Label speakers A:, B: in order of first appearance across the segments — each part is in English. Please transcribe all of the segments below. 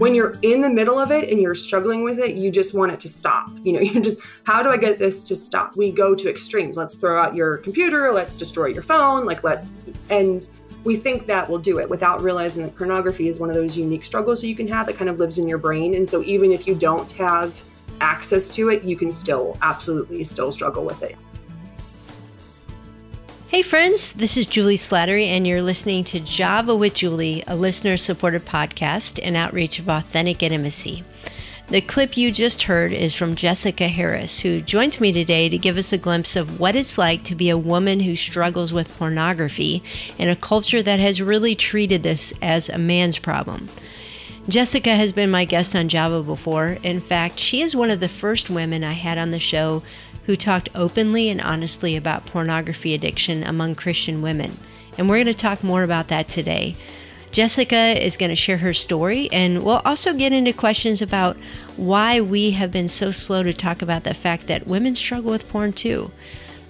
A: when you're in the middle of it and you're struggling with it, you just want it to stop. You know, you just, how do I get this to stop? We go to extremes. Let's throw out your computer, let's destroy your phone, like let's, and we think that will do it without realizing that pornography is one of those unique struggles that you can have that kind of lives in your brain. And so even if you don't have access to it, you can still absolutely still struggle with it.
B: Hey, friends, this is Juli Slattery, and you're listening to Java with Juli, a listener supported podcast and outreach of authentic intimacy. The clip you just heard is from Jessica Harris, who joins me today to give us a glimpse of what it's like to be a woman who struggles with pornography in a culture that has really treated this as a man's problem. Jessica has been my guest on Java before. In fact, she is one of the first women I had on the show who talked openly and honestly about pornography addiction among Christian women. And we're going to talk more about that today. Jessica is going to share her story, and we'll also get into questions about why we have been so slow to talk about the fact that women struggle with porn too.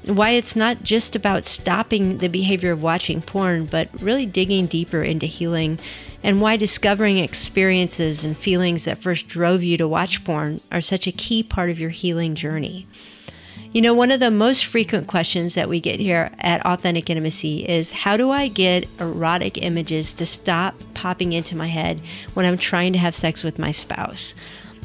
B: Why it's not just about stopping the behavior of watching porn, but really digging deeper into healing, and why discovering experiences and feelings that first drove you to watch porn are such a key part of your healing journey. You know, one of the most frequent questions that we get here at Authentic Intimacy is how do I get erotic images to stop popping into my head when I'm trying to have sex with my spouse?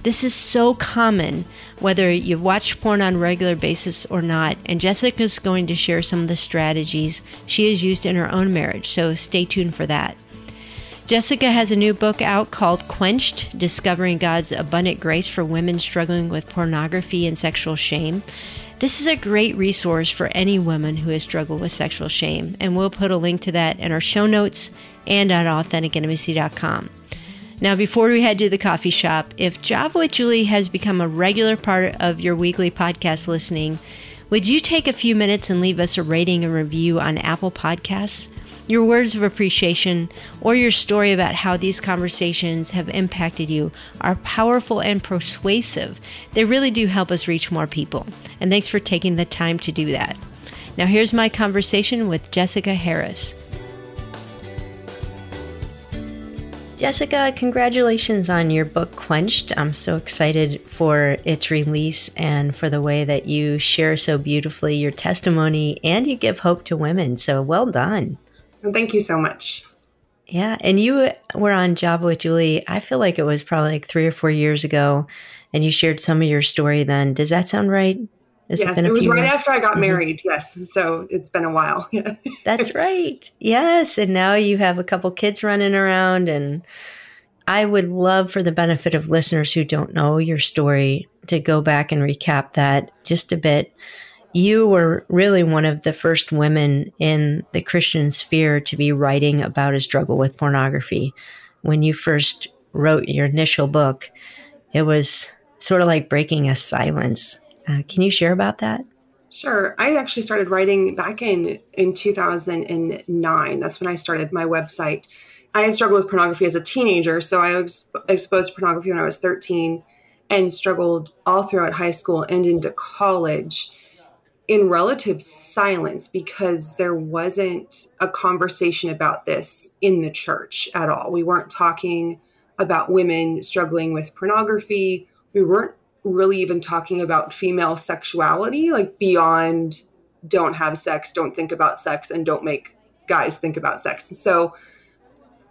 B: This is so common, whether you've watched porn on a regular basis or not. And Jessica's going to share some of the strategies she has used in her own marriage, so stay tuned for that. Jessica has a new book out called Quenched Discovering God's Abundant Grace for Women Struggling with Pornography and Sexual Shame. This is a great resource for any woman who has struggled with sexual shame, and we'll put a link to that in our show notes and at AuthenticIntimacy.com. Now, before we head to the coffee shop, if Java with Juli has become a regular part of your weekly podcast listening, would you take a few minutes and leave us a rating and review on Apple Podcasts? Your words of appreciation or your story about how these conversations have impacted you are powerful and persuasive. They really do help us reach more people. And thanks for taking the time to do that. Now, here's my conversation with Jessica Harris. Jessica, congratulations on your book Quenched. I'm so excited for its release and for the way that you share so beautifully your testimony and you give hope to women. So well done.
A: Thank you so much.
B: Yeah. And you were on Java with Juli, I feel like it was probably like three or four years ago, and you shared some of your story then. Does that sound right?
A: Has yes, it, it was right years? after I got mm-hmm. married. Yes. So it's been a while.
B: That's right. Yes. And now you have a couple kids running around. And I would love for the benefit of listeners who don't know your story to go back and recap that just a bit you were really one of the first women in the Christian sphere to be writing about a struggle with pornography. When you first wrote your initial book, it was sort of like breaking a silence. Uh, can you share about that?
A: Sure. I actually started writing back in in 2009. That's when I started my website. I struggled with pornography as a teenager, so I was exposed to pornography when I was 13 and struggled all throughout high school and into college in relative silence because there wasn't a conversation about this in the church at all. We weren't talking about women struggling with pornography. We weren't really even talking about female sexuality, like beyond don't have sex, don't think about sex, and don't make guys think about sex. And so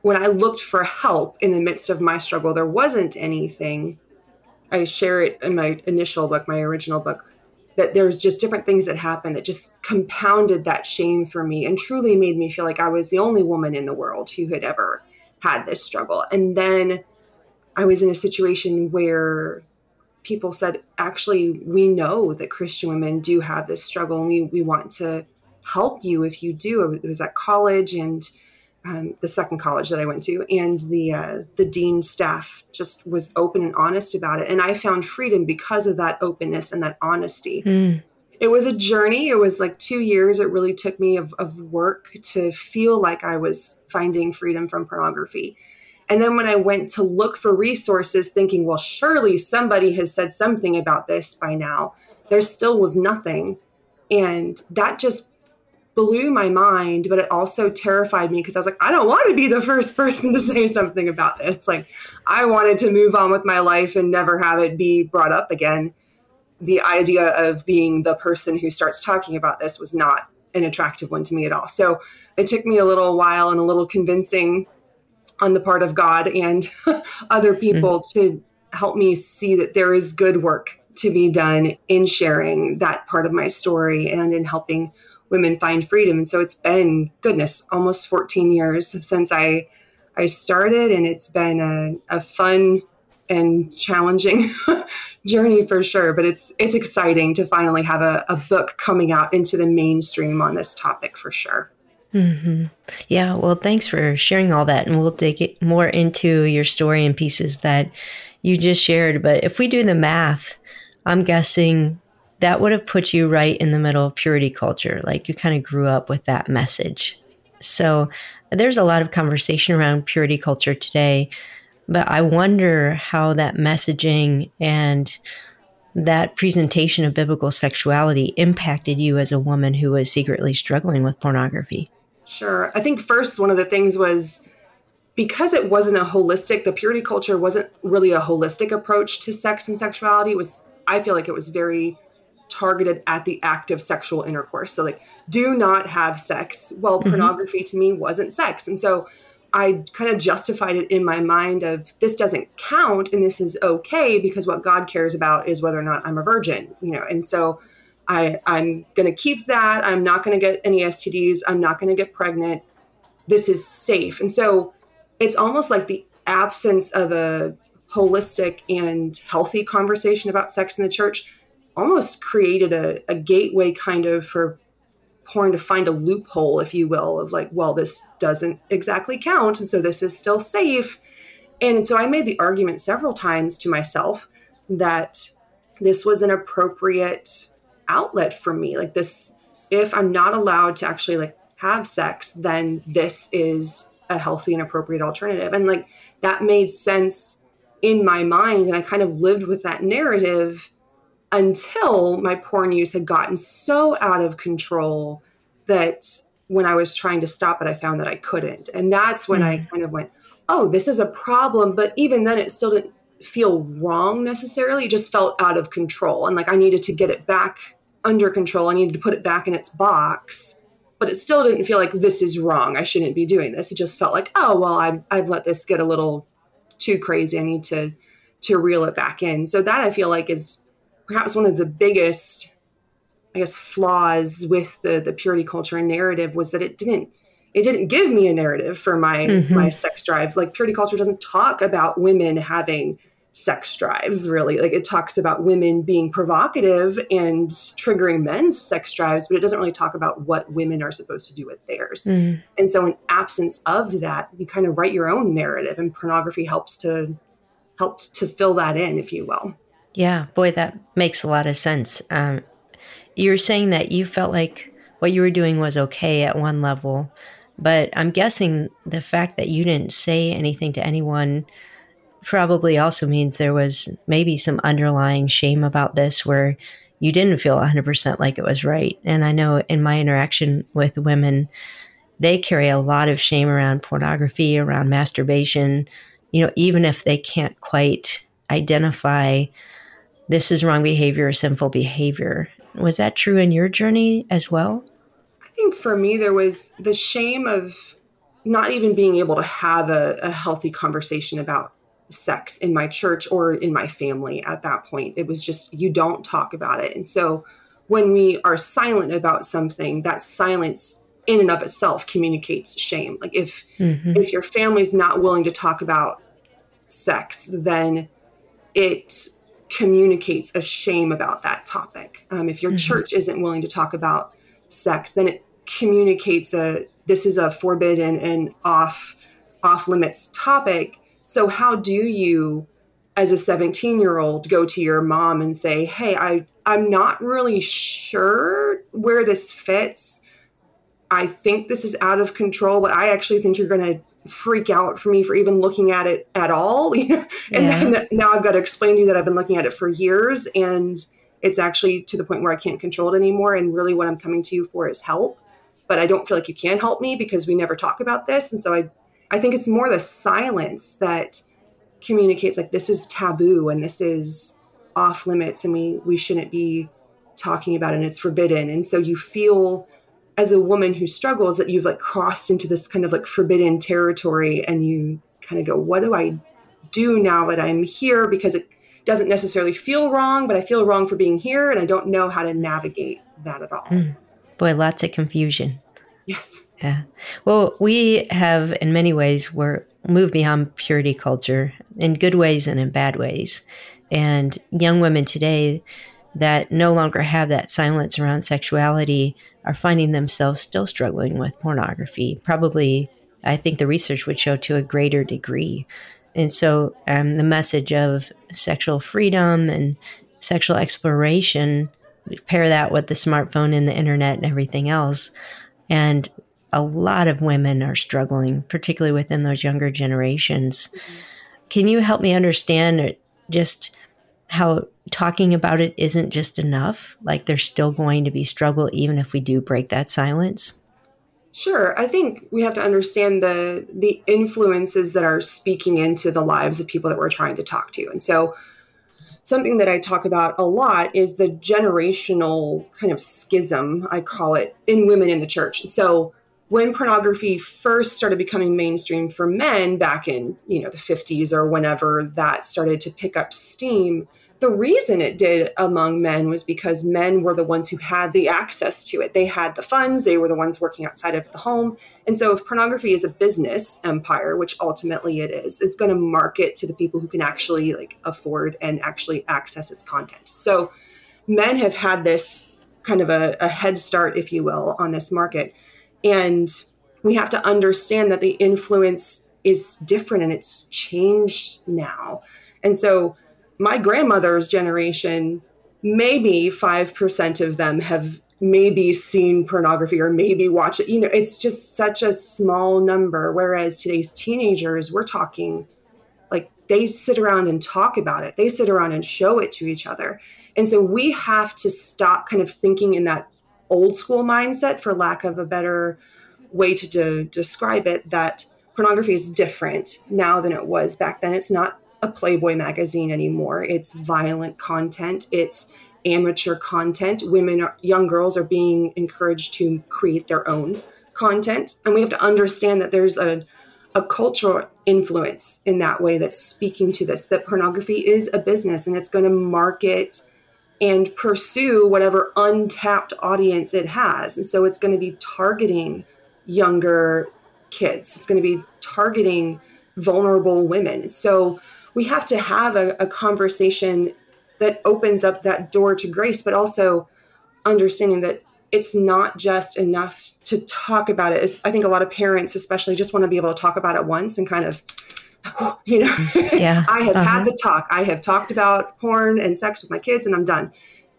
A: when I looked for help in the midst of my struggle, there wasn't anything. I share it in my initial book, my original book, that there's just different things that happened that just compounded that shame for me and truly made me feel like I was the only woman in the world who had ever had this struggle. And then I was in a situation where people said, actually, we know that Christian women do have this struggle and we, we want to help you if you do. It was at college and um, the second college that I went to, and the uh, the dean staff just was open and honest about it, and I found freedom because of that openness and that honesty. Mm. It was a journey. It was like two years. It really took me of, of work to feel like I was finding freedom from pornography. And then when I went to look for resources, thinking, well, surely somebody has said something about this by now, there still was nothing. And that just blew my mind, but it also terrified me because I was like, I don't want to be the first person to say something about this. Like, I wanted to move on with my life and never have it be brought up again. The idea of being the person who starts talking about this was not an attractive one to me at all. So it took me a little while and a little convincing on the part of God and other people mm. to help me see that there is good work to be done in sharing that part of my story and in helping women find freedom. And so it's been goodness, almost 14 years since I I started and it's been a, a fun and challenging journey for sure. But it's it's exciting to finally have a, a book coming out into the mainstream on this topic for sure.
B: Mm-hmm. Yeah, well, thanks for sharing all that. And we'll dig it more into your story and pieces that you just shared. But if we do the math, I'm guessing that would have put you right in the middle of purity culture. Like you kind of grew up with that message. So there's a lot of conversation around purity culture today. But I wonder how that messaging and that presentation of biblical sexuality impacted you as a woman who was secretly struggling with pornography.
A: Sure. I think first, one of the things was because it wasn't a holistic, the purity culture wasn't really a holistic approach to sex and sexuality. It was, I feel like it was very targeted at the act of sexual intercourse. So, like, do not have sex. Well, mm-hmm. pornography to me wasn't sex. And so I kind of justified it in my mind of this doesn't count and this is okay because what God cares about is whether or not I'm a virgin, you know. And so I, I'm going to keep that. I'm not going to get any STDs. I'm not going to get pregnant. This is safe. And so it's almost like the absence of a holistic and healthy conversation about sex in the church almost created a, a gateway kind of for porn to find a loophole, if you will, of like, well, this doesn't exactly count. And so this is still safe. And so I made the argument several times to myself that this was an appropriate outlet for me. Like this, if I'm not allowed to actually like have sex, then this is a healthy and appropriate alternative. And like that made sense in my mind. And I kind of lived with that narrative until my porn use had gotten so out of control that when I was trying to stop it, I found that I couldn't. And that's when mm. I kind of went, oh, this is a problem. But even then, it still didn't feel wrong necessarily. It just felt out of control. And like I needed to get it back under control. I needed to put it back in its box. But it still didn't feel like this is wrong. I shouldn't be doing this. It just felt like, oh, well, I've, I've let this get a little too crazy. I need to to reel it back in. So that I feel like is perhaps one of the biggest, I guess, flaws with the the purity culture and narrative was that it didn't it didn't give me a narrative for my mm-hmm. my sex drive. Like purity culture doesn't talk about women having sex drives really like it talks about women being provocative and triggering men's sex drives but it doesn't really talk about what women are supposed to do with theirs mm. and so in absence of that you kind of write your own narrative and pornography helps to helps to fill that in if you will
B: yeah boy that makes a lot of sense um, you're saying that you felt like what you were doing was okay at one level but i'm guessing the fact that you didn't say anything to anyone probably also means there was maybe some underlying shame about this where you didn't feel 100% like it was right. And I know in my interaction with women, they carry a lot of shame around pornography, around masturbation, you know, even if they can't quite identify this is wrong behavior or sinful behavior. Was that true in your journey as well?
A: I think for me, there was the shame of not even being able to have a, a healthy conversation about sex in my church or in my family at that point. It was just, you don't talk about it. And so when we are silent about something, that silence in and of itself communicates shame. Like if mm-hmm. if your family's not willing to talk about sex, then it communicates a shame about that topic. Um, if your mm-hmm. church isn't willing to talk about sex, then it communicates a this is a forbidden and off off limits topic so, how do you, as a 17 year old, go to your mom and say, Hey, I, I'm not really sure where this fits. I think this is out of control, but I actually think you're going to freak out for me for even looking at it at all. and yeah. then now I've got to explain to you that I've been looking at it for years and it's actually to the point where I can't control it anymore. And really, what I'm coming to you for is help. but I don't feel like you can help me because we never talk about this. And so I, I think it's more the silence that communicates like this is taboo and this is off limits and we we shouldn't be talking about it and it's forbidden. And so you feel as a woman who struggles that you've like crossed into this kind of like forbidden territory and you kind of go, what do I do now that I'm here? Because it doesn't necessarily feel wrong, but I feel wrong for being here and I don't know how to navigate that at all. Mm.
B: Boy, lots of confusion.
A: Yes.
B: Yeah. Well, we have, in many ways, we're moved beyond purity culture in good ways and in bad ways. And young women today that no longer have that silence around sexuality are finding themselves still struggling with pornography. Probably, I think the research would show to a greater degree. And so, um, the message of sexual freedom and sexual exploration, pair that with the smartphone and the internet and everything else. And a lot of women are struggling, particularly within those younger generations. Mm-hmm. Can you help me understand just how talking about it isn't just enough? Like there's still going to be struggle even if we do break that silence?
A: Sure. I think we have to understand the the influences that are speaking into the lives of people that we're trying to talk to. And so something that I talk about a lot is the generational kind of schism, I call it, in women in the church. So when pornography first started becoming mainstream for men back in, you know, the 50s or whenever that started to pick up steam, the reason it did among men was because men were the ones who had the access to it. They had the funds, they were the ones working outside of the home. And so, if pornography is a business empire, which ultimately it is, it's going to market to the people who can actually like afford and actually access its content. So, men have had this kind of a, a head start, if you will, on this market. And we have to understand that the influence is different and it's changed now. And so, my grandmother's generation, maybe 5% of them have maybe seen pornography or maybe watch it. You know, it's just such a small number. Whereas today's teenagers, we're talking like they sit around and talk about it, they sit around and show it to each other. And so we have to stop kind of thinking in that old school mindset, for lack of a better way to de- describe it, that pornography is different now than it was back then. It's not a Playboy magazine anymore. It's violent content. It's amateur content. Women, are, young girls are being encouraged to create their own content. And we have to understand that there's a, a cultural influence in that way that's speaking to this, that pornography is a business and it's going to market and pursue whatever untapped audience it has. And so it's going to be targeting younger kids, it's going to be targeting vulnerable women. So we have to have a, a conversation that opens up that door to grace, but also understanding that it's not just enough to talk about it. I think a lot of parents, especially, just want to be able to talk about it once and kind of, you know, yeah. I have uh-huh. had the talk. I have talked about porn and sex with my kids, and I'm done.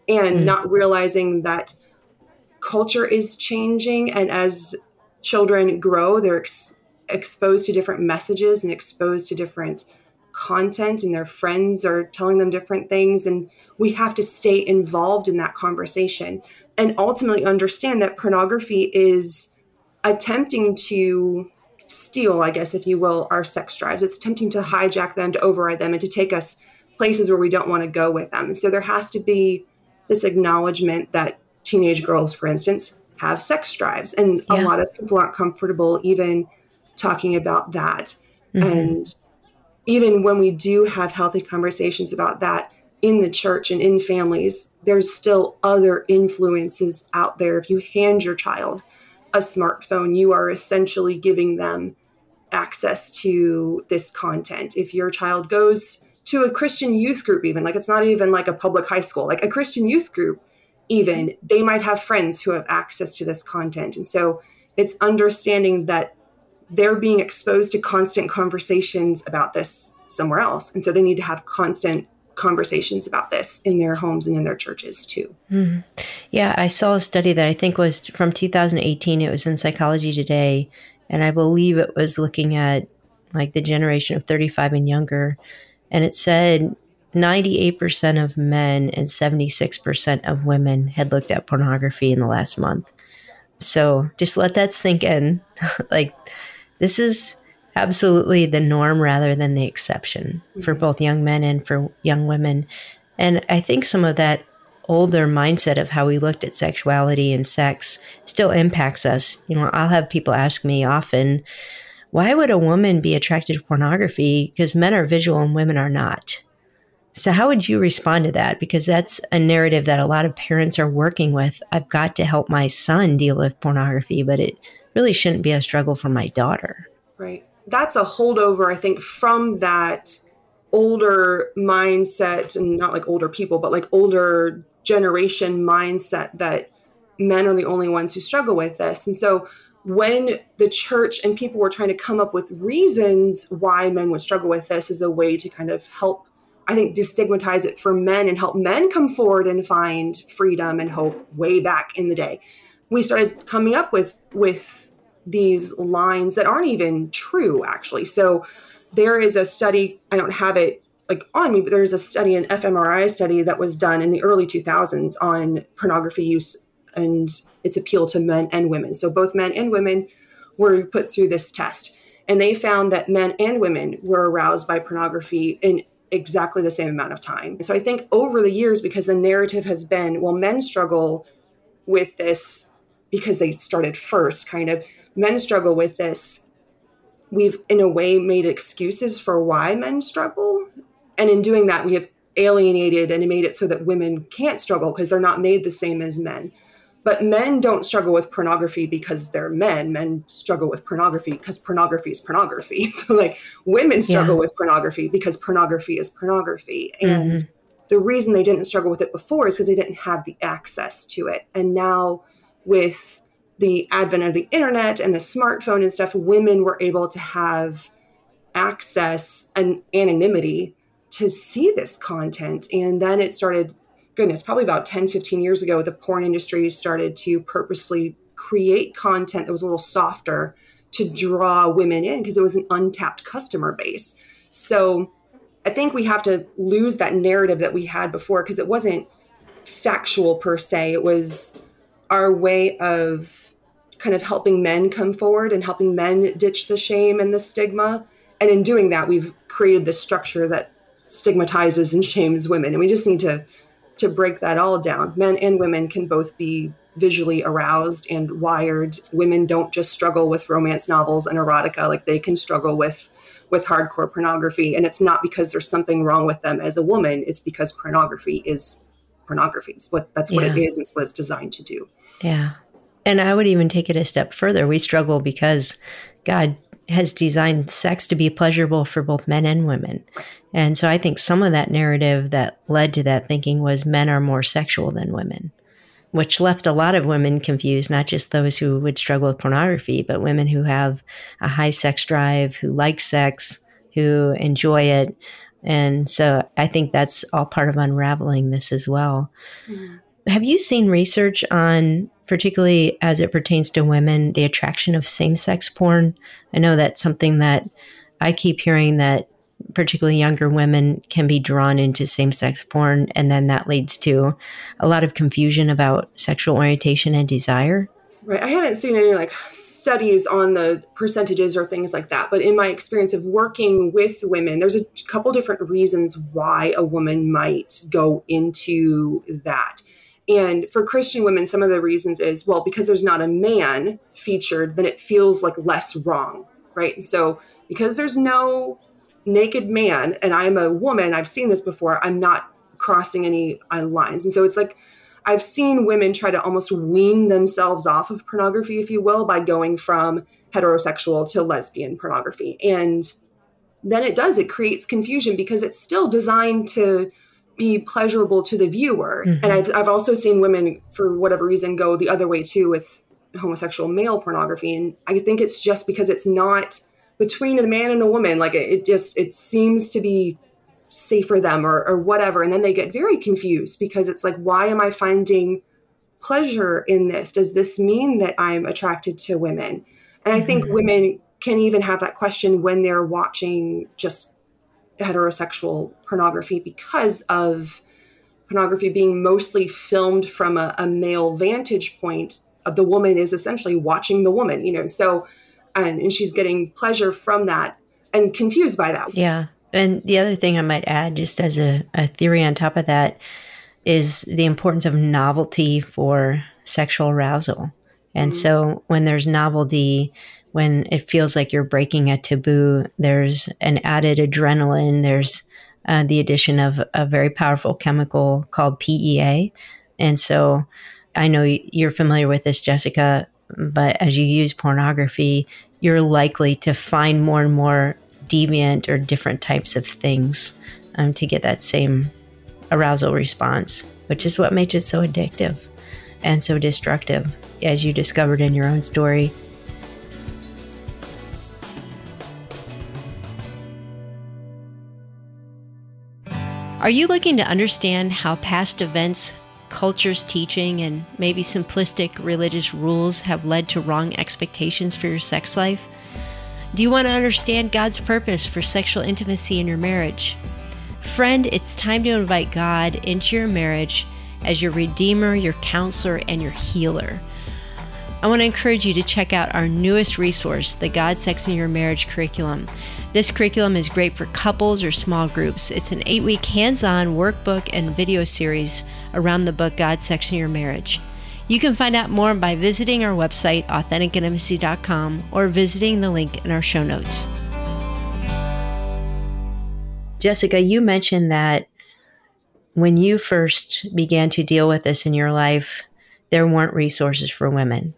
A: And mm. not realizing that culture is changing, and as children grow, they're ex- exposed to different messages and exposed to different content and their friends are telling them different things and we have to stay involved in that conversation and ultimately understand that pornography is attempting to steal i guess if you will our sex drives it's attempting to hijack them to override them and to take us places where we don't want to go with them so there has to be this acknowledgement that teenage girls for instance have sex drives and yeah. a lot of people aren't comfortable even talking about that mm-hmm. and even when we do have healthy conversations about that in the church and in families, there's still other influences out there. If you hand your child a smartphone, you are essentially giving them access to this content. If your child goes to a Christian youth group, even like it's not even like a public high school, like a Christian youth group, even they might have friends who have access to this content. And so it's understanding that they're being exposed to constant conversations about this somewhere else. And so they need to have constant conversations about this in their homes and in their churches too. Mm-hmm.
B: Yeah, I saw a study that I think was from 2018. It was in Psychology Today. And I believe it was looking at like the generation of 35 and younger. And it said 98% of men and 76% of women had looked at pornography in the last month. So just let that sink in. like, this is absolutely the norm rather than the exception mm-hmm. for both young men and for young women. And I think some of that older mindset of how we looked at sexuality and sex still impacts us. You know, I'll have people ask me often, why would a woman be attracted to pornography? Because men are visual and women are not. So, how would you respond to that? Because that's a narrative that a lot of parents are working with. I've got to help my son deal with pornography, but it really shouldn't be a struggle for my daughter.
A: Right. That's a holdover, I think, from that older mindset, and not like older people, but like older generation mindset that men are the only ones who struggle with this. And so, when the church and people were trying to come up with reasons why men would struggle with this as a way to kind of help I think destigmatize it for men and help men come forward and find freedom and hope way back in the day. We started coming up with with these lines that aren't even true actually. So there is a study, I don't have it like on me, but there's a study, an fMRI study that was done in the early 2000s on pornography use and its appeal to men and women. So both men and women were put through this test. And they found that men and women were aroused by pornography in exactly the same amount of time. So I think over the years, because the narrative has been, well, men struggle with this because they started first, kind of, men struggle with this. We've, in a way, made excuses for why men struggle. And in doing that, we have alienated and made it so that women can't struggle because they're not made the same as men. But men don't struggle with pornography because they're men. Men struggle with pornography because pornography is pornography. So, like, women struggle yeah. with pornography because pornography is pornography. And mm-hmm. the reason they didn't struggle with it before is because they didn't have the access to it. And now, with the advent of the internet and the smartphone and stuff, women were able to have access and anonymity to see this content. And then it started goodness, probably about 10, 15 years ago, the porn industry started to purposely create content that was a little softer to draw women in because it was an untapped customer base. So I think we have to lose that narrative that we had before because it wasn't factual per se. It was our way of kind of helping men come forward and helping men ditch the shame and the stigma. And in doing that, we've created this structure that stigmatizes and shames women. And we just need to to break that all down. Men and women can both be visually aroused and wired. Women don't just struggle with romance novels and erotica like they can struggle with with hardcore pornography and it's not because there's something wrong with them as a woman, it's because pornography is pornography. It's what that's what yeah. it is, it's what it's designed to do.
B: Yeah. And I would even take it a step further. We struggle because God has designed sex to be pleasurable for both men and women. And so I think some of that narrative that led to that thinking was men are more sexual than women, which left a lot of women confused, not just those who would struggle with pornography, but women who have a high sex drive, who like sex, who enjoy it. And so I think that's all part of unraveling this as well. Mm-hmm. Have you seen research on particularly as it pertains to women, the attraction of same sex porn. I know that's something that I keep hearing that particularly younger women can be drawn into same sex porn, and then that leads to a lot of confusion about sexual orientation and desire.
A: Right. I haven't seen any like studies on the percentages or things like that, but in my experience of working with women, there's a couple different reasons why a woman might go into that. And for Christian women, some of the reasons is well, because there's not a man featured, then it feels like less wrong, right? And so because there's no naked man and I'm a woman, I've seen this before, I'm not crossing any uh, lines. And so it's like I've seen women try to almost wean themselves off of pornography, if you will, by going from heterosexual to lesbian pornography. And then it does, it creates confusion because it's still designed to be pleasurable to the viewer. Mm-hmm. And I've, I've also seen women, for whatever reason, go the other way too with homosexual male pornography. And I think it's just because it's not between a man and a woman. Like it, it just, it seems to be safe for them or, or whatever. And then they get very confused because it's like, why am I finding pleasure in this? Does this mean that I'm attracted to women? And I think mm-hmm. women can even have that question when they're watching just heterosexual pornography because of pornography being mostly filmed from a, a male vantage point the woman is essentially watching the woman, you know. So, and, and she's getting pleasure from that and confused by that.
B: Yeah. And the other thing I might add, just as a, a theory on top of that, is the importance of novelty for sexual arousal. And mm-hmm. so when there's novelty, when it feels like you're breaking a taboo, there's an added adrenaline, there's uh, the addition of a very powerful chemical called PEA. And so I know you're familiar with this, Jessica, but as you use pornography, you're likely to find more and more deviant or different types of things um, to get that same arousal response, which is what makes it so addictive and so destructive, as you discovered in your own story. Are you looking to understand how past events, culture's teaching, and maybe simplistic religious rules have led to wrong expectations for your sex life? Do you want to understand God's purpose for sexual intimacy in your marriage? Friend, it's time to invite God into your marriage as your Redeemer, your counselor, and your healer. I want to encourage you to check out our newest resource, the God Sex and Your Marriage curriculum. This curriculum is great for couples or small groups. It's an eight week hands on workbook and video series around the book God Sex and Your Marriage. You can find out more by visiting our website, authenticintimacy.com, or visiting the link in our show notes. Jessica, you mentioned that when you first began to deal with this in your life, there weren't resources for women.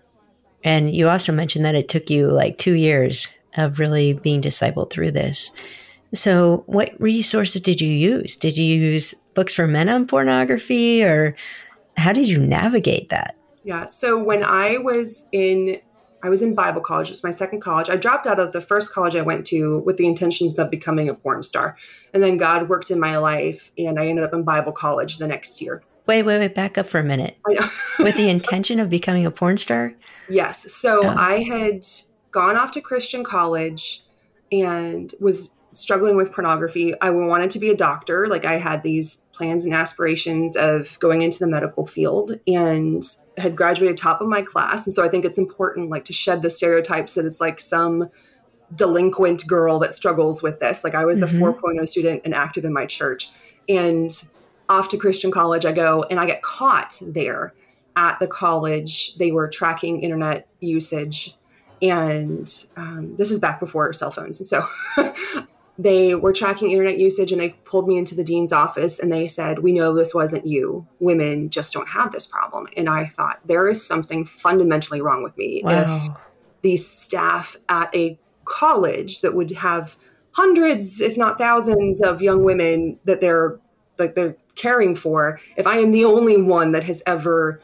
B: And you also mentioned that it took you like two years of really being discipled through this. So, what resources did you use? Did you use books for men on pornography, or how did you navigate that?
A: Yeah. So, when I was in I was in Bible college. It was my second college. I dropped out of the first college I went to with the intentions of becoming a porn star. And then God worked in my life and I ended up in Bible college the next year.
B: Wait, wait, wait, back up for a minute. with the intention of becoming a porn star?
A: Yes. So oh. I had gone off to Christian college and was struggling with pornography. I wanted to be a doctor. Like I had these plans and aspirations of going into the medical field and had graduated top of my class. And so I think it's important like to shed the stereotypes that it's like some delinquent girl that struggles with this. Like I was mm-hmm. a 4.0 student and active in my church. And off to Christian college I go and I get caught there at the college. They were tracking internet usage and um, this is back before cell phones. So they were tracking internet usage and they pulled me into the dean's office and they said, We know this wasn't you. Women just don't have this problem. And I thought, there is something fundamentally wrong with me wow. if the staff at a college that would have hundreds, if not thousands, of young women that they're like they're caring for, if I am the only one that has ever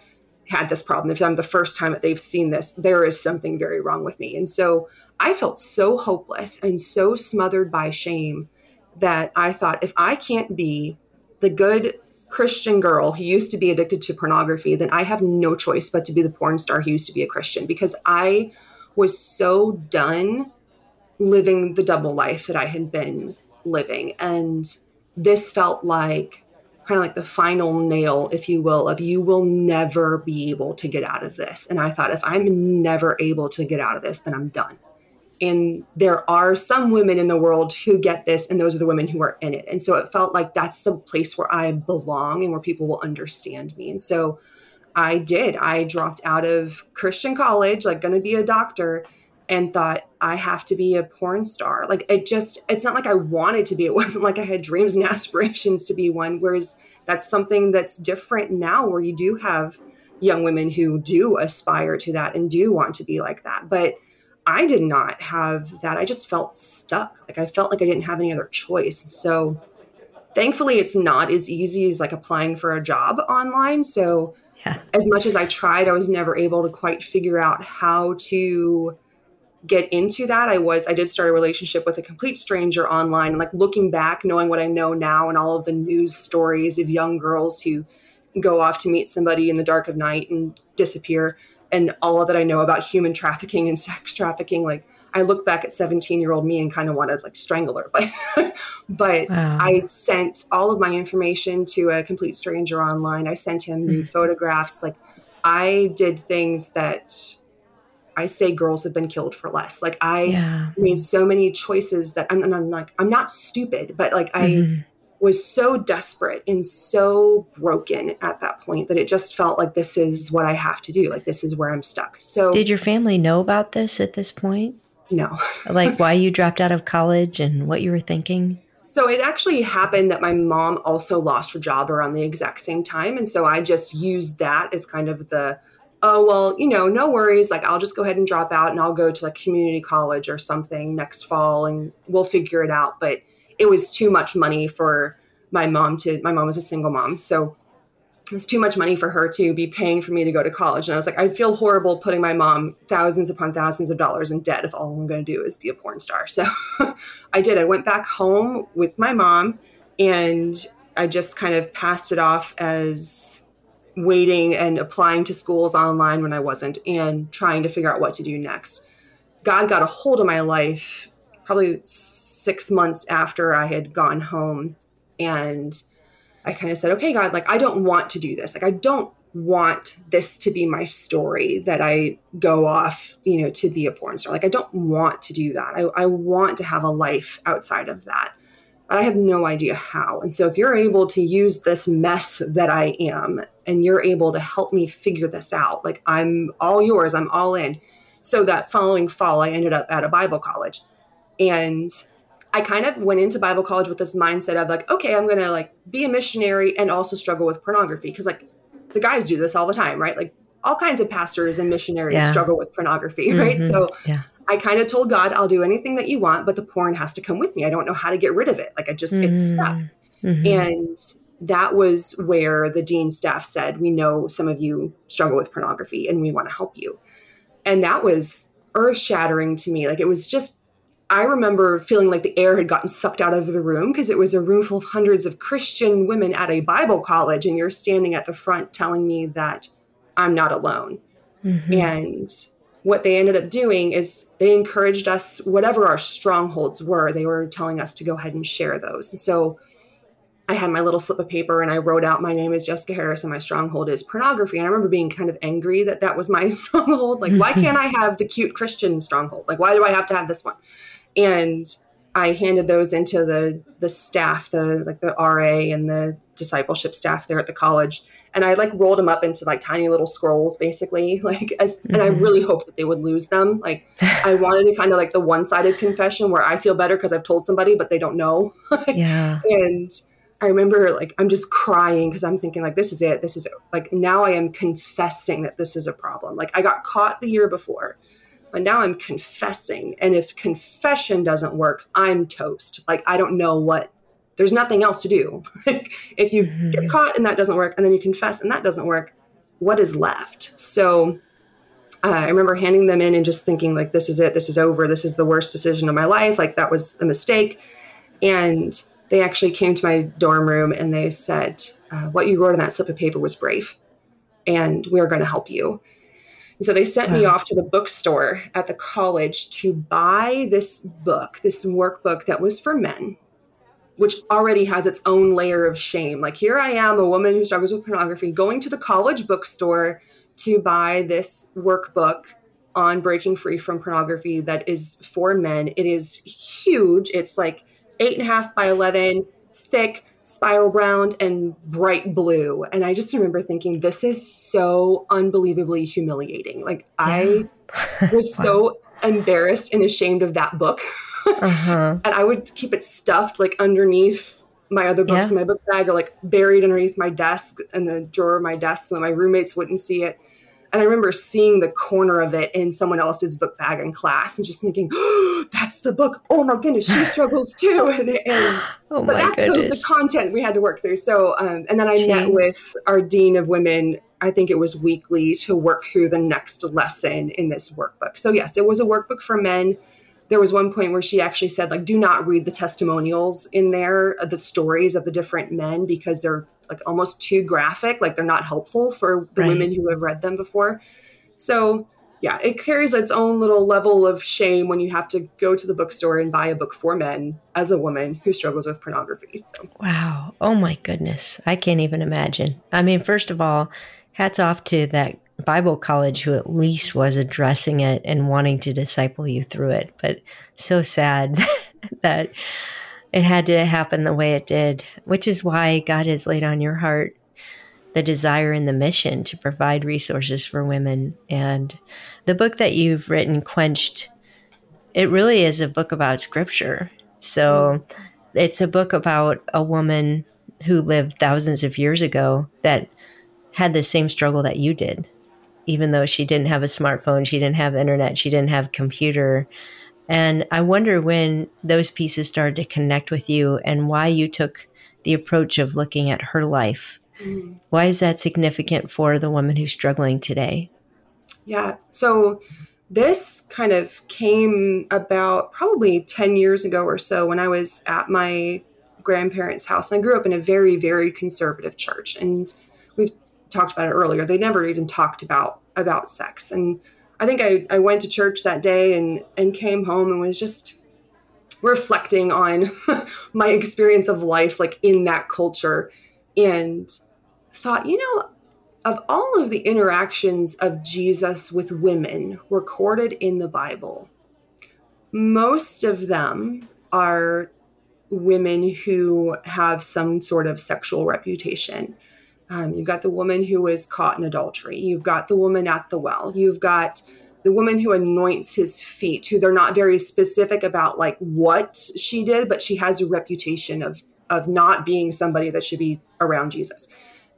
A: had this problem, if I'm the first time that they've seen this, there is something very wrong with me. And so I felt so hopeless and so smothered by shame that I thought if I can't be the good Christian girl who used to be addicted to pornography, then I have no choice but to be the porn star who used to be a Christian because I was so done living the double life that I had been living. And this felt like kind of like the final nail, if you will, of you will never be able to get out of this. And I thought, if I'm never able to get out of this, then I'm done. And there are some women in the world who get this, and those are the women who are in it. And so it felt like that's the place where I belong and where people will understand me. And so I did. I dropped out of Christian college, like going to be a doctor, and thought I have to be a porn star. Like it just, it's not like I wanted to be. It wasn't like I had dreams and aspirations to be one. Whereas that's something that's different now where you do have young women who do aspire to that and do want to be like that. But I did not have that. I just felt stuck. Like I felt like I didn't have any other choice. So thankfully it's not as easy as like applying for a job online. So yeah. as much as I tried, I was never able to quite figure out how to get into that i was i did start a relationship with a complete stranger online and like looking back knowing what i know now and all of the news stories of young girls who go off to meet somebody in the dark of night and disappear and all that i know about human trafficking and sex trafficking like i look back at 17 year old me and kind of want to like strangle her but but wow. i sent all of my information to a complete stranger online i sent him mm. photographs like I did things that I say girls have been killed for less. Like I
B: Yeah.
A: made so many choices that I'm, and I'm like I'm not stupid, but like I
B: Mhm.
A: was so desperate and so broken at that point that it just felt like this is what I have to do. Like this is where I'm stuck. So
B: Did your family know about this at this point?
A: no.
B: Like why you dropped out of college and what you were thinking?
A: So it actually happened that my mom also lost her job around the exact same time. And so I just used that as kind of the, oh, well, you know, no worries. Like I'll just go ahead and drop out and I'll go to like community college or something next fall and we'll figure it out. But it was too much money for my mom to, my mom was a single mom. So it was too much money for her to be paying for me to go to college. And I was like, I feel horrible putting my mom thousands upon thousands of dollars in debt if all I'm going to do is be a porn star. So I did. I went back home with my mom and I just kind of passed it off as waiting and applying to schools online when I wasn't and trying to figure out what to do next. God got a hold of my life probably six months after I had gone home. And I kind of said, okay, God, like, I don't want to do this. Like, I don't want this to be my story that I go off, you know, to be a porn star. Like, I don't want to do that. I, I want to have a life outside of that. But I have no idea how. And so, if you're able to use this mess that I am and you're able to help me figure this out, like, I'm all yours, I'm all in. So, that following fall, I ended up at a Bible college. And I kind of went into Bible college with this mindset of like, okay, I'm gonna like be a missionary and also struggle with pornography because like the guys do this all the time, right? Like all kinds of pastors and missionaries
B: Yeah.
A: struggle with pornography, right?
B: Mhm.
A: So
B: yeah.
A: I kind of told God, I'll do anything that you want, but the porn has to come with me. I don't know how to get rid of it. Like I just get stuck.
B: Mhm.
A: And that was where the dean staff said, We know some of you struggle with pornography and we want to help you. And that was earth shattering to me. Like it was just, I remember feeling like the air had gotten sucked out of the room because it was a room full of hundreds of Christian women at a Bible college. And you're standing at the front telling me that I'm not alone.
B: Mhm.
A: And what they ended up doing is they encouraged us, whatever our strongholds were, they were telling us to go ahead and share those. And so I had my little slip of paper and I wrote out, My name is Jessica Harris and my stronghold is pornography. And I remember being kind of angry that that was my stronghold. Like, why can't I have the cute Christian stronghold? Like, why do I have to have this one? And I handed those into the the staff, the like the RA and the discipleship staff there at the college, and I like rolled them up into like tiny little scrolls, basically. Like, as and I
B: Mhm.
A: really hoped that they would lose them. Like, I wanted to kind of like the one sided confession where I feel better because I've told somebody, but they don't know.
B: yeah.
A: and I remember like I'm just crying because I'm thinking like this is it. This is like now I am confessing that this is a problem. Like I got caught the year before, but now I'm confessing. And if confession doesn't work, I'm toast. Like I don't know what. There's nothing else to do. like if you get
B: Mhm.
A: caught and that doesn't work, and then you confess and that doesn't work, what is left? So. Uh, I remember handing them in and just thinking, like, this is it. This is over. This is the worst decision of my life. Like, that was a mistake. And they actually came to my dorm room and they said, uh, What you wrote on that slip of paper was brave, and we're going to help you. And so they sent me off to the bookstore at the college to buy this book, this workbook that was for men, which already has its own layer of shame. Like, here I am, a woman who struggles with pornography, going to the college bookstore to buy this workbook on breaking free from pornography that is for men. It is huge. It's like eight and a half by 11, thick, spiral browned, and bright blue. And I just remember thinking, this is so unbelievably humiliating. Like, I was
B: Wow.
A: so embarrassed and ashamed of that book.
B: Uh-huh.
A: and I would keep it stuffed like underneath my other books
B: Yeah.
A: in my book bag or like buried underneath my desk in the drawer of my desk so that my roommates wouldn't see it. And I remember seeing the corner of it in someone else's book bag in class and just thinking, oh, that's the book. Oh my goodness, she struggles too. And, and
B: Oh
A: but that's the, the content we had to work through. So, um, and then I met with our dean of women. I think it was weekly to work through the next lesson in this workbook. So yes, it was a workbook for men. There was one point where she actually said, like, do not read the testimonials in there, uh, the stories of the different men, because they're like almost too graphic. Like they're not helpful for the
B: Right.
A: women who have read them before. So yeah, it carries its own little level of shame when you have to go to the bookstore and buy a book for men as a woman who struggles with pornography. So,
B: Wow. Oh my goodness. I can't even imagine. I mean, first of all, hats off to that Bible college who at least was addressing it and wanting to disciple you through it. But so sad that it had to happen the way it did, which is why God has laid on your heart the desire and the mission to provide resources for women. And the book that you've written, Quenched, it really is a book about scripture. So it's a book about a woman who lived thousands of years ago that had the same struggle that you did. Even though she didn't have a smartphone, she didn't have internet, she didn't have computer. And I wonder when those pieces started to connect with you and why you took the approach of looking at her life. Mm. Why is that significant for the woman who's struggling today?
A: Yeah. So this kind of came about probably 10 years ago or so when I was at my grandparents' house. And I grew up in a very, very conservative church. And we've talked about it earlier. They never even talked about about sex. And I think I, I went to church that day and, and came home and was just reflecting on my experience of life like in that culture and thought, you know, of all of the interactions of Jesus with women recorded in the Bible, most of them are women who have some sort of sexual reputation. Um, you've got the woman who is caught in adultery. You've got the woman at the well. You've got the woman who anoints his feet, who they're not very specific about like what she did, but she has a reputation of of not being somebody that should be around Jesus.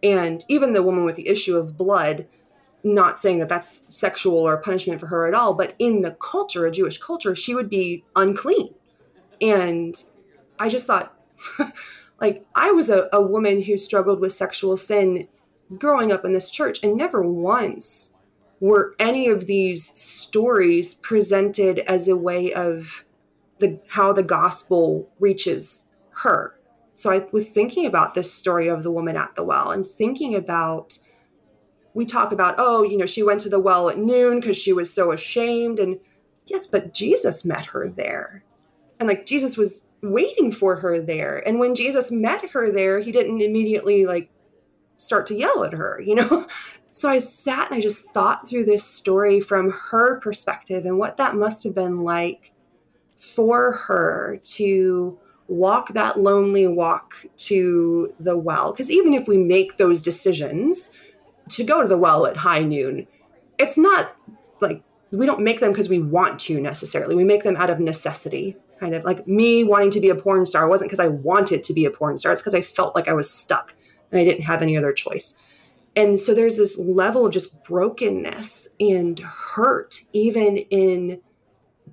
A: And even the woman with the issue of blood, not saying that that's sexual or punishment for her at all, but in the culture, a Jewish culture, she would be unclean. And I just thought, like, I was a, a woman who struggled with sexual sin growing up in this church, and never once were any of these stories presented as a way of the how the gospel reaches her so I was thinking about this story of the woman at the well and thinking about we talk about, oh, you know, she went to the well at noon because she was so ashamed. And yes, but Jesus met her there. And like Jesus was waiting for her there. And when Jesus met her there, he didn't immediately like start to yell at her, you know? So I sat and I just thought through this story from her perspective and what that must have been like for her to walk that lonely walk to the well. Because even if we make those decisions to go to the well at high noon, it's not like we don't make them because we want to necessarily. We make them out of necessity. Kind of like me wanting to be a porn star wasn't because I wanted to be a porn star, it's because I felt like I was stuck and I didn't have any other choice. And so there's this level of just brokenness and hurt, even in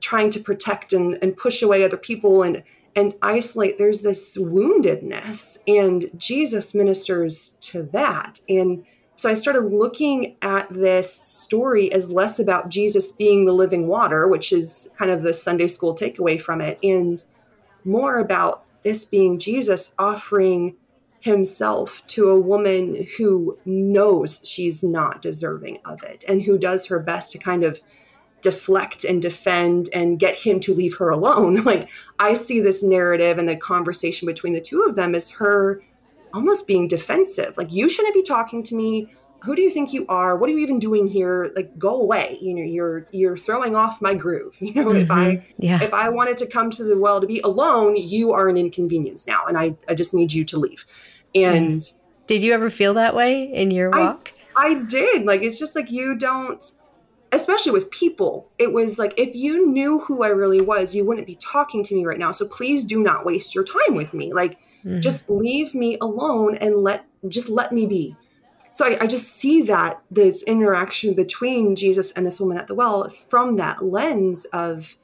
A: trying to protect and, and push away other people and and isolate there's this woundedness and jesus ministers to that and so i started looking at this story as less about jesus being the living water which is kind of the sunday school takeaway from it and more about this being jesus offering himself to a woman who knows she's not deserving of it and who does her best to kind of deflect and defend and get him to leave her alone. Like I see this narrative and the conversation between the two of them as her almost being defensive. Like you shouldn't be talking to me. Who do you think you are? What are you even doing here? Like go away. You know, you're you're throwing off my groove. You know, mm-hmm. if I mm-hmm. yeah. if I wanted to come to the well to be alone, you are an inconvenience now and I I just need you to leave. And
B: did you ever feel that way in your walk?
A: I, I did. Like it's just like you don't especially with people, it was like if you knew who I really was, you wouldn't be talking to me right now. So please do not waste your time with me. Like mm-hmm. just leave me alone and let just let me be. So I, I, just see that this interaction between Jesus and this woman at the well from that lens of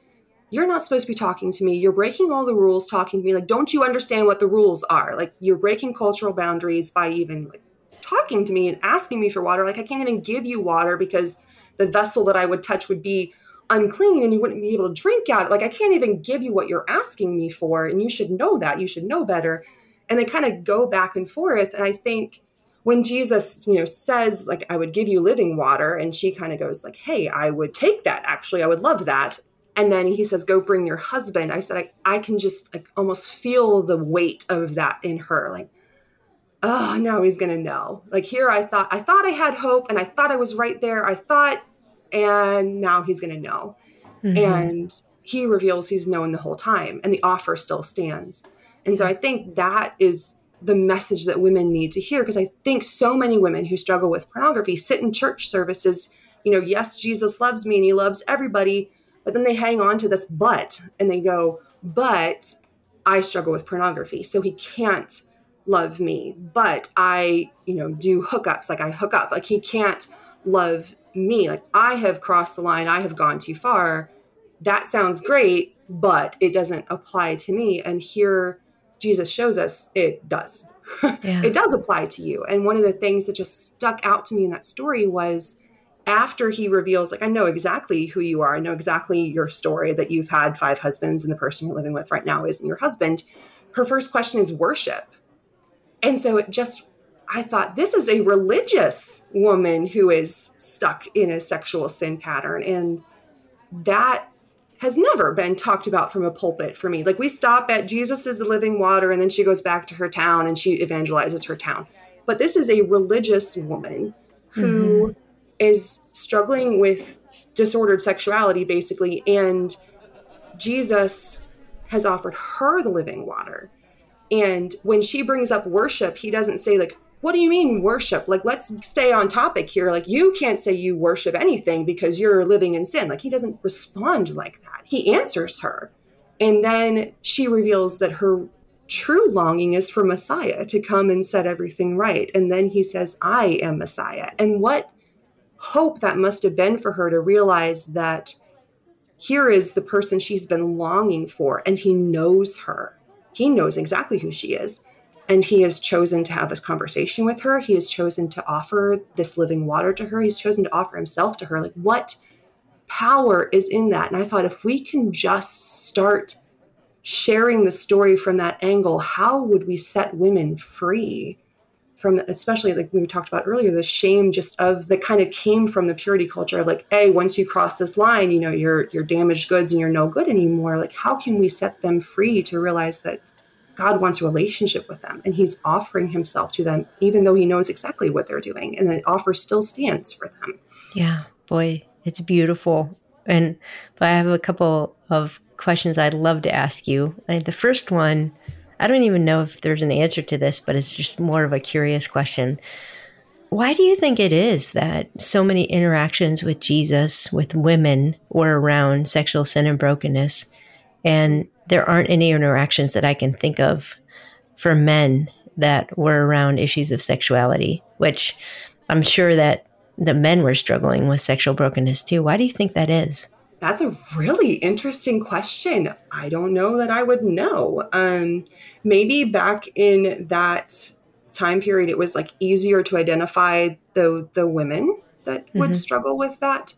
A: you're not supposed to be talking to me. You're breaking all the rules talking to me. Like, don't you understand what the rules are? Like you're breaking cultural boundaries by even like talking to me and asking me for water. Like I can't even give you water because the vessel that I would touch would be unclean and you wouldn't be able to drink out. Like I can't even give you what you're asking me for. And you should know that. You should know better. And they kind of go back and forth. And I think when Jesus, you know, says like I would give you living water, and she kind of goes like, Hey, I would take that. Actually, I would love that. And then he says, Go bring your husband. I said, I, I can just like almost feel the weight of that in her. Like, oh, now he's going to know. Like here, I thought, I thought I had hope and I thought I was right there. I thought, and now he's going to know. Mm-hmm. And he reveals he's known the whole time and the offer still stands. And so I think that is the message that women need to hear because I think so many women who struggle with pornography sit in church services, you know, yes, Jesus loves me and he loves everybody, but then they hang on to this but and they go, but I struggle with pornography, so he can't love me. But I, you know, do hookups, like I hook up, like he can't love me. Like I have crossed the line, I have gone too far. That sounds great, but it doesn't apply to me. And here Jesus shows us it does. Yeah. it does apply to you. And one of the things that just stuck out to me in that story was after he reveals, like, I know exactly who you are, I know exactly your story that you've had five husbands and the person you're living with right now isn't your husband. Her first question is worship. And so it just, I thought, this is a religious woman who is stuck in a sexual sin pattern. And that has never been talked about from a pulpit for me. Like we stop at Jesus is the living water, and then she goes back to her town and she evangelizes her town. But this is a religious woman who mm-hmm. is struggling with disordered sexuality, basically, and Jesus has offered her the living water. And when she brings up worship, he doesn't say, like, what do you mean worship? Like, let's stay on topic here. Like, you can't say you worship anything because you're living in sin. Like, he doesn't respond like that. He answers her. And then she reveals that her true longing is for Messiah to come and set everything right. And then he says, I am Messiah. And what hope that must have been for her to realize that here is the person she's been longing for, and he knows her. He knows exactly who she is and he has chosen to have this conversation with her. He has chosen to offer this living water to her. He's chosen to offer himself to her. Like what power is in that? And i thought if we can just start sharing the story from that angle how would we set women free from especially like we talked about earlier the shame just of that kind of came from the purity culture like hey once you cross this line you know you're you're damaged goods and you're no good anymore. Like how can we set them free to realize that God wants a relationship with them and he's offering himself to them, even though he knows exactly what they're doing. And the offer still stands for them.
B: Yeah, boy, it's beautiful. And but I have a couple of questions I'd love to ask you. Uh, the first one, I don't even know if there's an answer to this, but it's just more of a curious question. Why do you think it is that so many interactions with Jesus with women were around sexual sin and brokenness? And there aren't any interactions that I can think of for men that were around issues of sexuality, which I'm sure that the men were struggling with sexual brokenness too. Why do you think that is?
A: That's a really interesting question. I don't know that I would know. Um, maybe back in that time period, it was like easier to identify the the women that would mm-hmm. struggle with that.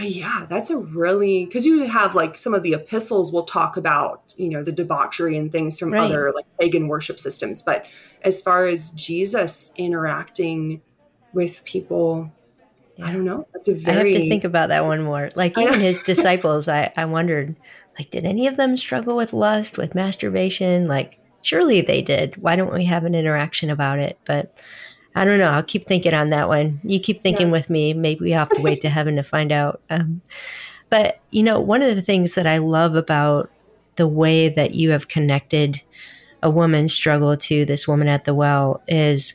A: But yeah, that's a really because you have like some of the epistles will talk about you know the debauchery and things from right. other like pagan worship systems. But as far as Jesus interacting with people, yeah. I don't know. That's a very.
B: I have to think about that one more. Like even his disciples, I I wondered like did any of them struggle with lust, with masturbation? Like surely they did. Why don't we have an interaction about it? But I don't know. I'll keep thinking on that one. You keep thinking yeah. with me. Maybe we have to wait to heaven to find out. Um, but, you know, one of the things that I love about the way that you have connected a woman's struggle to this woman at the well is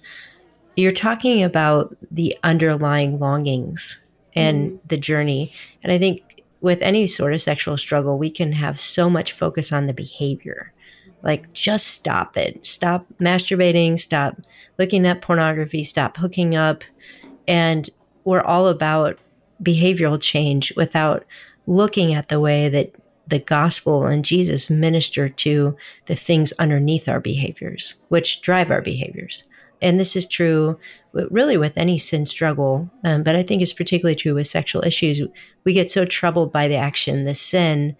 B: you're talking about the underlying longings and mm. the journey. And I think with any sort of sexual struggle, we can have so much focus on the behavior like, just stop it. Stop masturbating. Stop looking at pornography. Stop hooking up. And we're all about behavioral change without looking at the way that the gospel and Jesus minister to the things underneath our behaviors, which drive our behaviors. And this is true really with any sin struggle, um, but I think it's particularly true with sexual issues. We get so troubled by the action, the sin,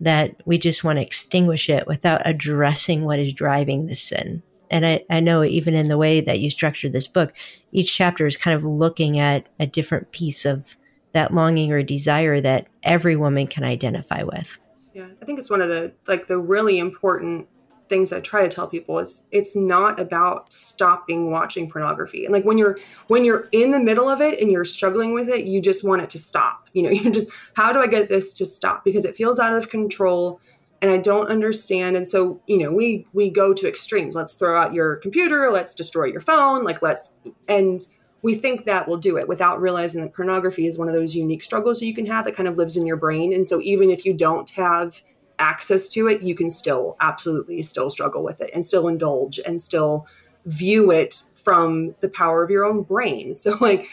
B: that we just want to extinguish it without addressing what is driving the sin. And I, I know even in the way that you structured this book, each chapter is kind of looking at a different piece of that longing or desire that every woman can identify with.
A: Yeah, I think it's one of the like the really important things I try to tell people is it's not about stopping watching pornography. And like when you're when you're in the middle of it and you're struggling with it, you just want it to stop. You know, you just how do I get this to stop because it feels out of control and I don't understand. And so, you know, we we go to extremes. Let's throw out your computer, let's destroy your phone, like let's and we think that will do it without realizing that pornography is one of those unique struggles that you can have that kind of lives in your brain. And so even if you don't have access to it, you can still absolutely still struggle with it and still indulge and still view it from the power of your own brain. So like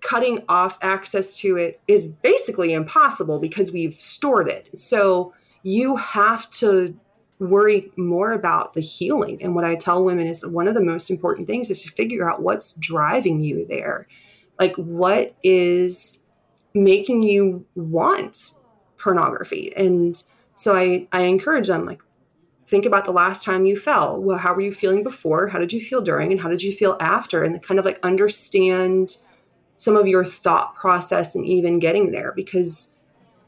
A: cutting off access to it is basically impossible because we've stored it. So you have to worry more about the healing. And what I tell women is one of the most important things is to figure out what's driving you there. Like, what is making you want pornography? And so I, I encourage them, like, think about the last time you fell. Well, how were you feeling before? How did you feel during? And how did you feel after? And kind of like understand some of your thought process and even getting there. Because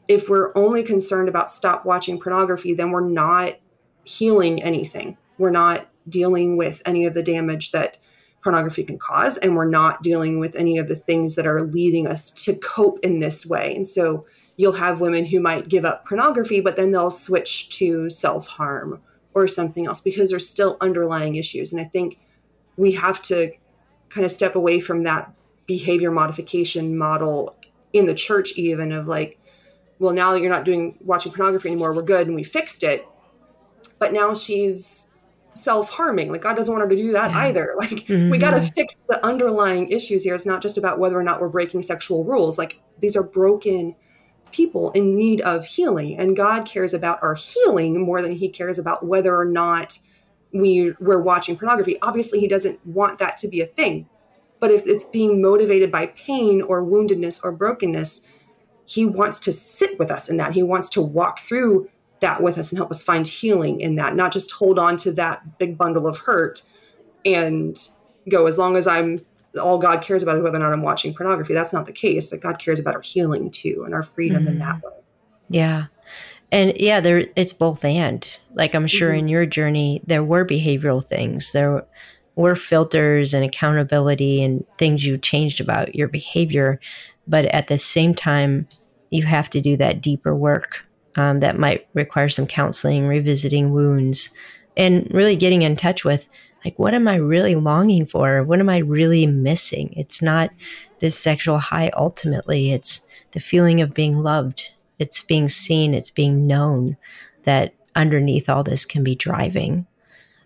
A: if we're only concerned about stop watching pornography, then we're not healing anything. We're not dealing with any of the damage that pornography can cause, and we're not dealing with any of the things that are leading us to cope in this way. And so you'll have women who might give up pornography, but then they'll switch to self harm or something else because there's still underlying issues. And I think we have to kind of step away from that behavior modification model in the church, even of like, well, now that you're not doing watching pornography anymore, we're good and we fixed it but now she's self-harming like god doesn't want her to do that yeah. either like mm-hmm. we got to fix the underlying issues here it's not just about whether or not we're breaking sexual rules like these are broken people in need of healing and god cares about our healing more than he cares about whether or not we we're watching pornography. Obviously he doesn't want that to be a thing but if it's being motivated by pain or woundedness or brokenness he wants to sit with us in that. He wants to walk through that with us and help us find healing in that, not just hold on to that big bundle of hurt and go, as long as I'm all God cares about is whether or not I'm watching pornography. That's not the case. That God cares about our healing too and our freedom mm-hmm. in that way.
B: Yeah. And yeah, there it's both and. Like I'm sure mm-hmm. in your journey there were behavioral things. There were filters and accountability and things you changed about your behavior, but at the same time you have to do that deeper work um, that might require some counseling, revisiting wounds, and really getting in touch with like, what am I really longing for? What am I really missing? It's not this sexual high ultimately, it's the feeling of being loved, it's being seen, it's being known that underneath all this can be driving.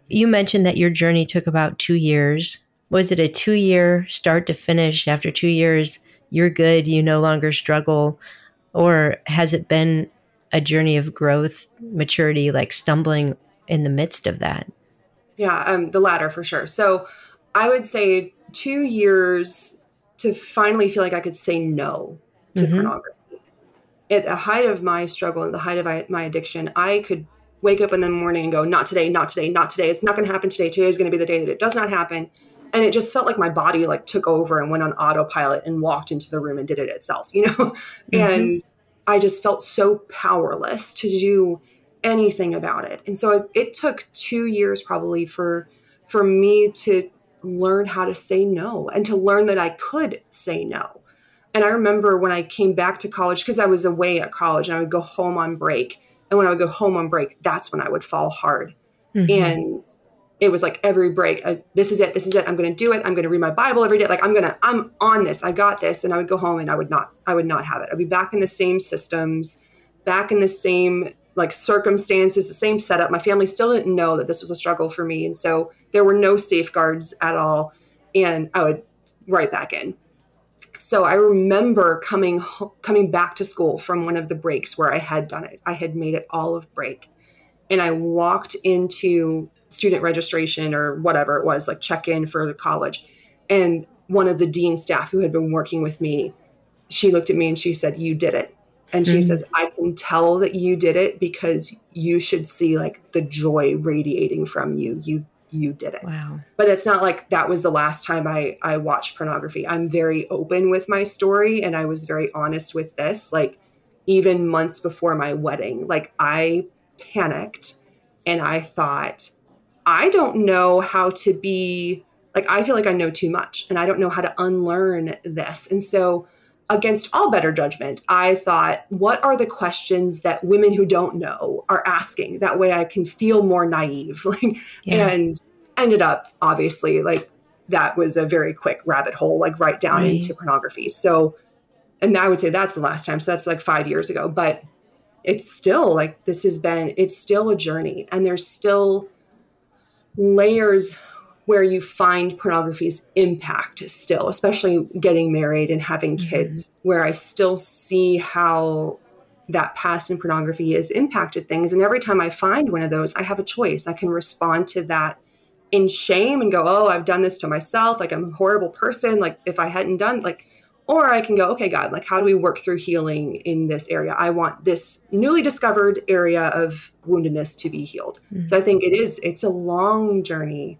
B: You mentioned that your journey took about two years. Was it a two year start to finish? After two years, you're good, you no longer struggle? Or has it been a journey of growth, maturity, like stumbling in the midst of that?
A: Yeah, um, the latter for sure. So I would say two years to finally feel like I could say no to mm-hmm. pornography. At the height of my struggle and the height of my addiction, I could wake up in the morning and go, not today, not today, not today. It's not going to happen today. Today is going to be the day that it does not happen. And it just felt like my body like took over and went on autopilot and walked into the room and did it itself, you know? Mm-hmm. And I just felt so powerless to do anything about it. And so it, it, took two years probably for for me to learn how to say no and to learn that I could say no. And I remember when I came back to college because I was away at college and I would go home on break. And when I would go home on break, that's when I would fall hard. Mm-hmm. And it was like every break I, this is it this is it i'm going to do it i'm going to read my bible every day like i'm going to i'm on this i got this and i would go home and i would not i would not have it i'd be back in the same systems back in the same like circumstances the same setup my family still didn't know that this was a struggle for me and so there were no safeguards at all and i would right back in so i remember coming coming back to school from one of the breaks where i had done it i had made it all of break and i walked into student registration or whatever it was, like check in for the college. And one of the dean staff who had been working with me, she looked at me and she said, You did it. And she mm-hmm. says, I can tell that you did it because you should see like the joy radiating from you. You you did it.
B: Wow.
A: But it's not like that was the last time I I watched pornography. I'm very open with my story and I was very honest with this. Like even months before my wedding, like I panicked and I thought I don't know how to be like, I feel like I know too much and I don't know how to unlearn this. And so, against all better judgment, I thought, what are the questions that women who don't know are asking? That way I can feel more naive. Like, yeah. and ended up obviously like that was a very quick rabbit hole, like right down right. into pornography. So, and I would say that's the last time. So that's like five years ago, but it's still like this has been, it's still a journey and there's still layers where you find pornography's impact still, especially getting married and having mm-hmm. kids, mm-hmm. where I still see how that past in pornography has impacted things. And every time I find one of those, I have a choice. I can respond to that in shame and go, oh, I've done this to myself. Like I'm a horrible person. Like if I hadn't done, like, or I can go, okay, God, like how do we work through healing in this area? I want this newly discovered area of woundedness to be healed. Mm-hmm. So I think it is, it's a long journey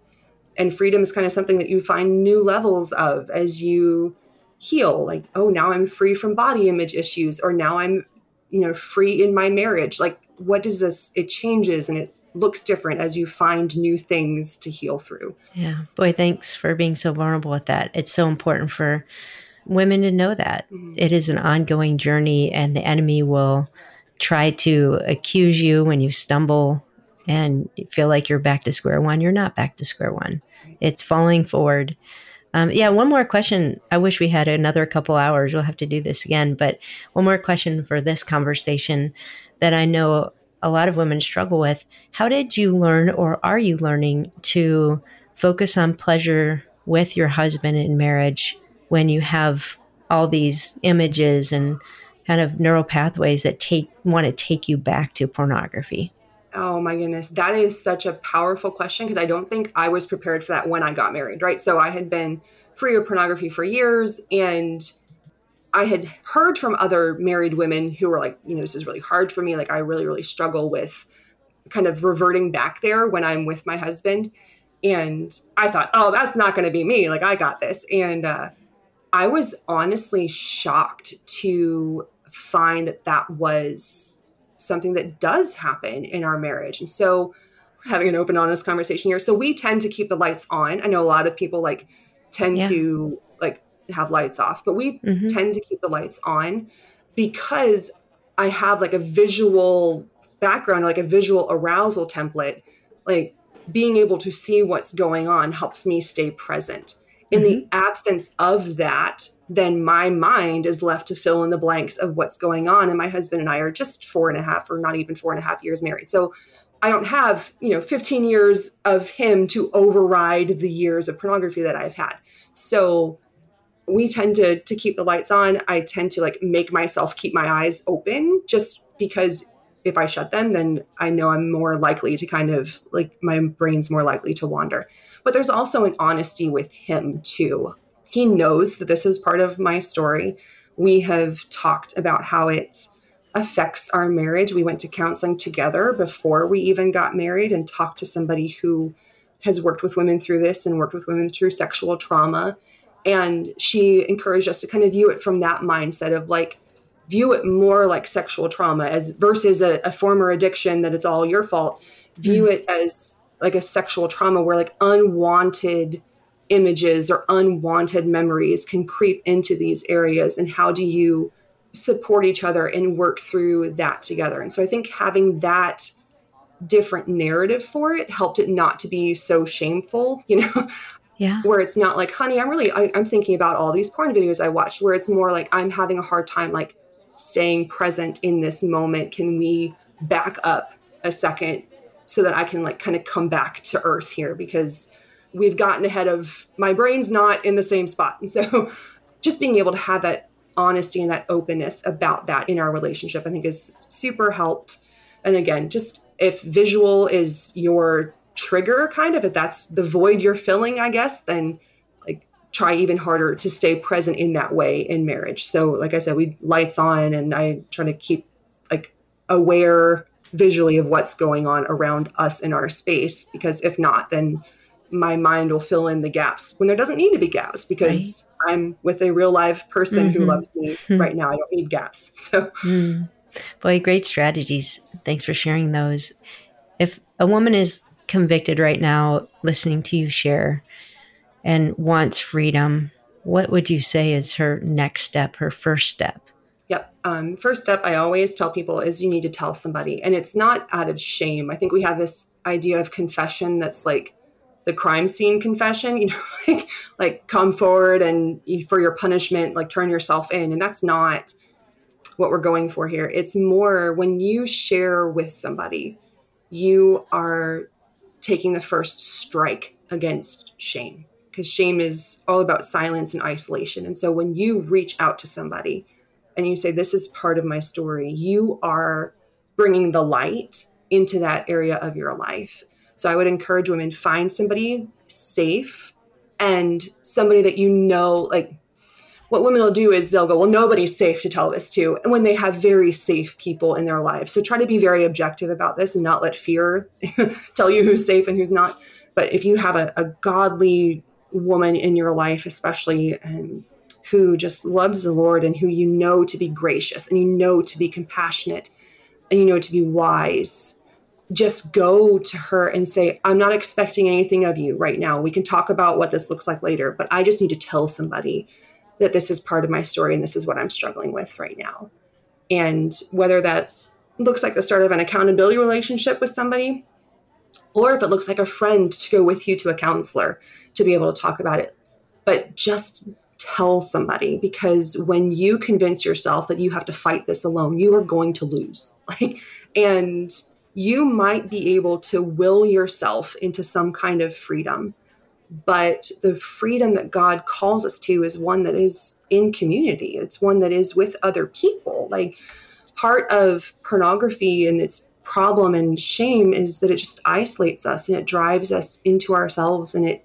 A: and freedom is kind of something that you find new levels of as you heal like oh now i'm free from body image issues or now i'm you know free in my marriage. Like what does this it changes and it looks different as you find new things to heal through.
B: Yeah. Boy thanks for being so vulnerable with that. It's so important for women to know that. Mm-hmm. it is an ongoing journey and the enemy will try to accuse you when you stumble and feel like you're back to square one, you're not back to square one. It's falling forward. Um, yeah, one more question. I wish we had another couple hours. We'll have to do this again. But one more question for this conversation that I know a lot of women struggle with. How did you learn, or are you learning, to focus on pleasure with your husband in marriage when you have all these images and kind of neural pathways that take want to take you back to pornography?
A: Oh my goodness. That is such a powerful question because I don't think I was prepared for that when I got married, right? So I had been free of pornography for years and I had heard from other married women who were like, you know, this is really hard for me. Like, I really, really struggle with kind of reverting back there when I'm with my husband. And I thought, oh, that's not going to be me. Like, I got this. And uh, I was honestly shocked to find that that was something that does happen in our marriage. And so having an open honest conversation here. So we tend to keep the lights on. I know a lot of people like tend yeah. to like have lights off, but we mm-hmm. tend to keep the lights on because I have like a visual background, like a visual arousal template. Like being able to see what's going on helps me stay present. In mm-hmm. the absence of that, then my mind is left to fill in the blanks of what's going on. And my husband and I are just four and a half or not even four and a half years married. So I don't have, you know, 15 years of him to override the years of pornography that I've had. So we tend to to keep the lights on. I tend to like make myself keep my eyes open just because if I shut them, then I know I'm more likely to kind of like my brain's more likely to wander. But there's also an honesty with him too he knows that this is part of my story. We have talked about how it affects our marriage. We went to counseling together before we even got married and talked to somebody who has worked with women through this and worked with women through sexual trauma. And she encouraged us to kind of view it from that mindset of like, view it more like sexual trauma as versus a, a former addiction that it's all your fault. View mm. it as like a sexual trauma where like unwanted images or unwanted memories can creep into these areas and how do you support each other and work through that together? And so i think having that different narrative for it helped it not to be so shameful you know?
B: Yeah.
A: Where it's not like honey i'm really I, i'm thinking about all these porn videos i watched where it's more like i'm having a hard time like staying present in this moment. Can we back up a second so that i can like kind of come back to earth here? Because we've gotten ahead of my brain's not in the same spot. And so just being able to have that honesty and that openness about that in our relationship, I think is super helped. And again, just if visual is your trigger, kind of, if that's the void you're filling, I guess, then like try even harder to stay present in that way in marriage. So, like I said, we lights on and I try to keep like aware visually of what's going on around us in our space because if not, then my mind will fill in the gaps when there doesn't need to be gaps because right. I'm with a real live person mm-hmm. who loves me hmm. right now. I don't need gaps. So,
B: mm. boy, great strategies. Thanks for sharing those. If a woman is convicted right now listening to you share and wants freedom, what would you say is her next step, her first step?
A: Yep. Um, first step, I always tell people is you need to tell somebody. And it's not out of shame. I think we have this idea of confession that's like the crime scene confession, you know, like, like come forward and for your punishment, like turn yourself in. And that's not what we're going for here. It's more when you share with somebody, you are taking the first strike against shame because shame is all about silence and isolation. And so when you reach out to somebody and you say, This is part of my story, you are bringing the light into that area of your life. So I would encourage women find somebody safe and somebody that you know, like what women will do is they'll go, well, nobody's safe to tell this to. And when they have very safe people in their lives. So try to be very objective about this and not let fear tell you who's safe and who's not. But if you have a, a godly woman in your life, especially um, who just loves the Lord and who you know to be gracious and you know to be compassionate and you know to be wise, just go to her and say, I'm not expecting anything of you right now. We can talk about what this looks like later, but I just need to tell somebody that this is part of my story and this is what I'm struggling with right now. And whether that looks like the start of an accountability relationship with somebody, or if it looks like a friend to go with you to a counselor to be able to talk about it. But just tell somebody because when you convince yourself that you have to fight this alone, you are going to lose. Like, and you might be able to will yourself into some kind of freedom but the freedom that God calls us to is one that is in community. It's one that is with other people. Like part of pornography and its problem and shame is that it just isolates us and it drives us into ourselves and it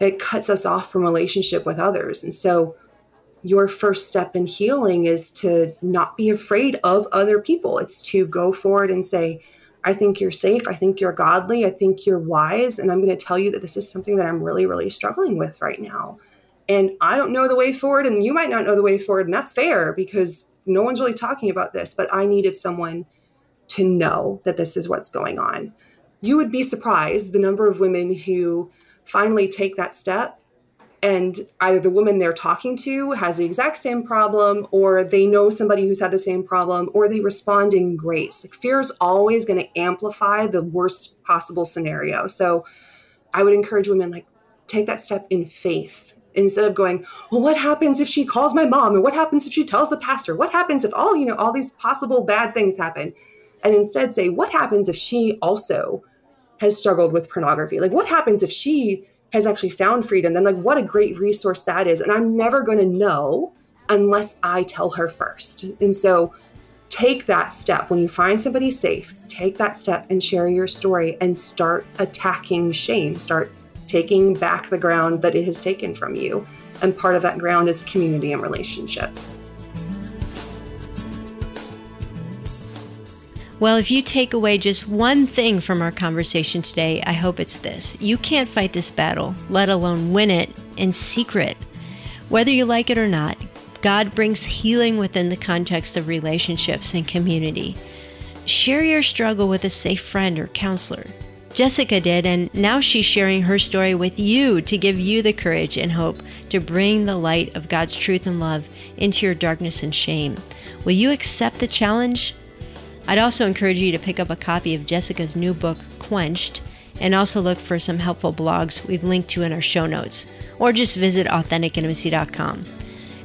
A: it cuts us off from relationship with others. And so your first step in healing is to not be afraid of other people. It's to go forward and say, I think you're safe. I think you're godly. I think you're wise. And I'm going to tell you that this is something that I'm really, really struggling with right now. And I don't know the way forward, and you might not know the way forward. And that's fair because no one's really talking about this, but I needed someone to know that this is what's going on. You would be surprised the number of women who finally take that step and either the woman they're talking to has the exact same problem or they know somebody who's had the same problem or they respond in grace. Like fear is always going to amplify the worst possible scenario. So i would encourage women like take that step in faith instead of going well what happens if she calls my mom? And what happens if she tells the pastor? What happens if all you know all these possible bad things happen? And instead say what happens if she also has struggled with pornography? Like what happens if she has actually found freedom, then like what a great resource that is. And I'm never going to know unless I tell her first. And so take that step when you find somebody safe, take that step and share your story and start attacking shame, start taking back the ground that it has taken from you. And part of that ground is community and relationships.
B: Well, if you take away just one thing from our conversation today, I hope it's this. You can't fight this battle, let alone win it, in secret. Whether you like it or not, God brings healing within the context of relationships and community. Share your struggle with a safe friend or counselor. Jessica did, and now she's sharing her story with you to give you the courage and hope to bring the light of God's truth and love into your darkness and shame. Will you accept the challenge? I'd also encourage you to pick up a copy of Jessica's new book, Quenched, and also look for some helpful blogs we've linked to in our show notes, or just visit AuthenticIntimacy.com.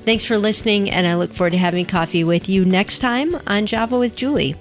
B: Thanks for listening, and I look forward to having coffee with you next time on Java with Juli.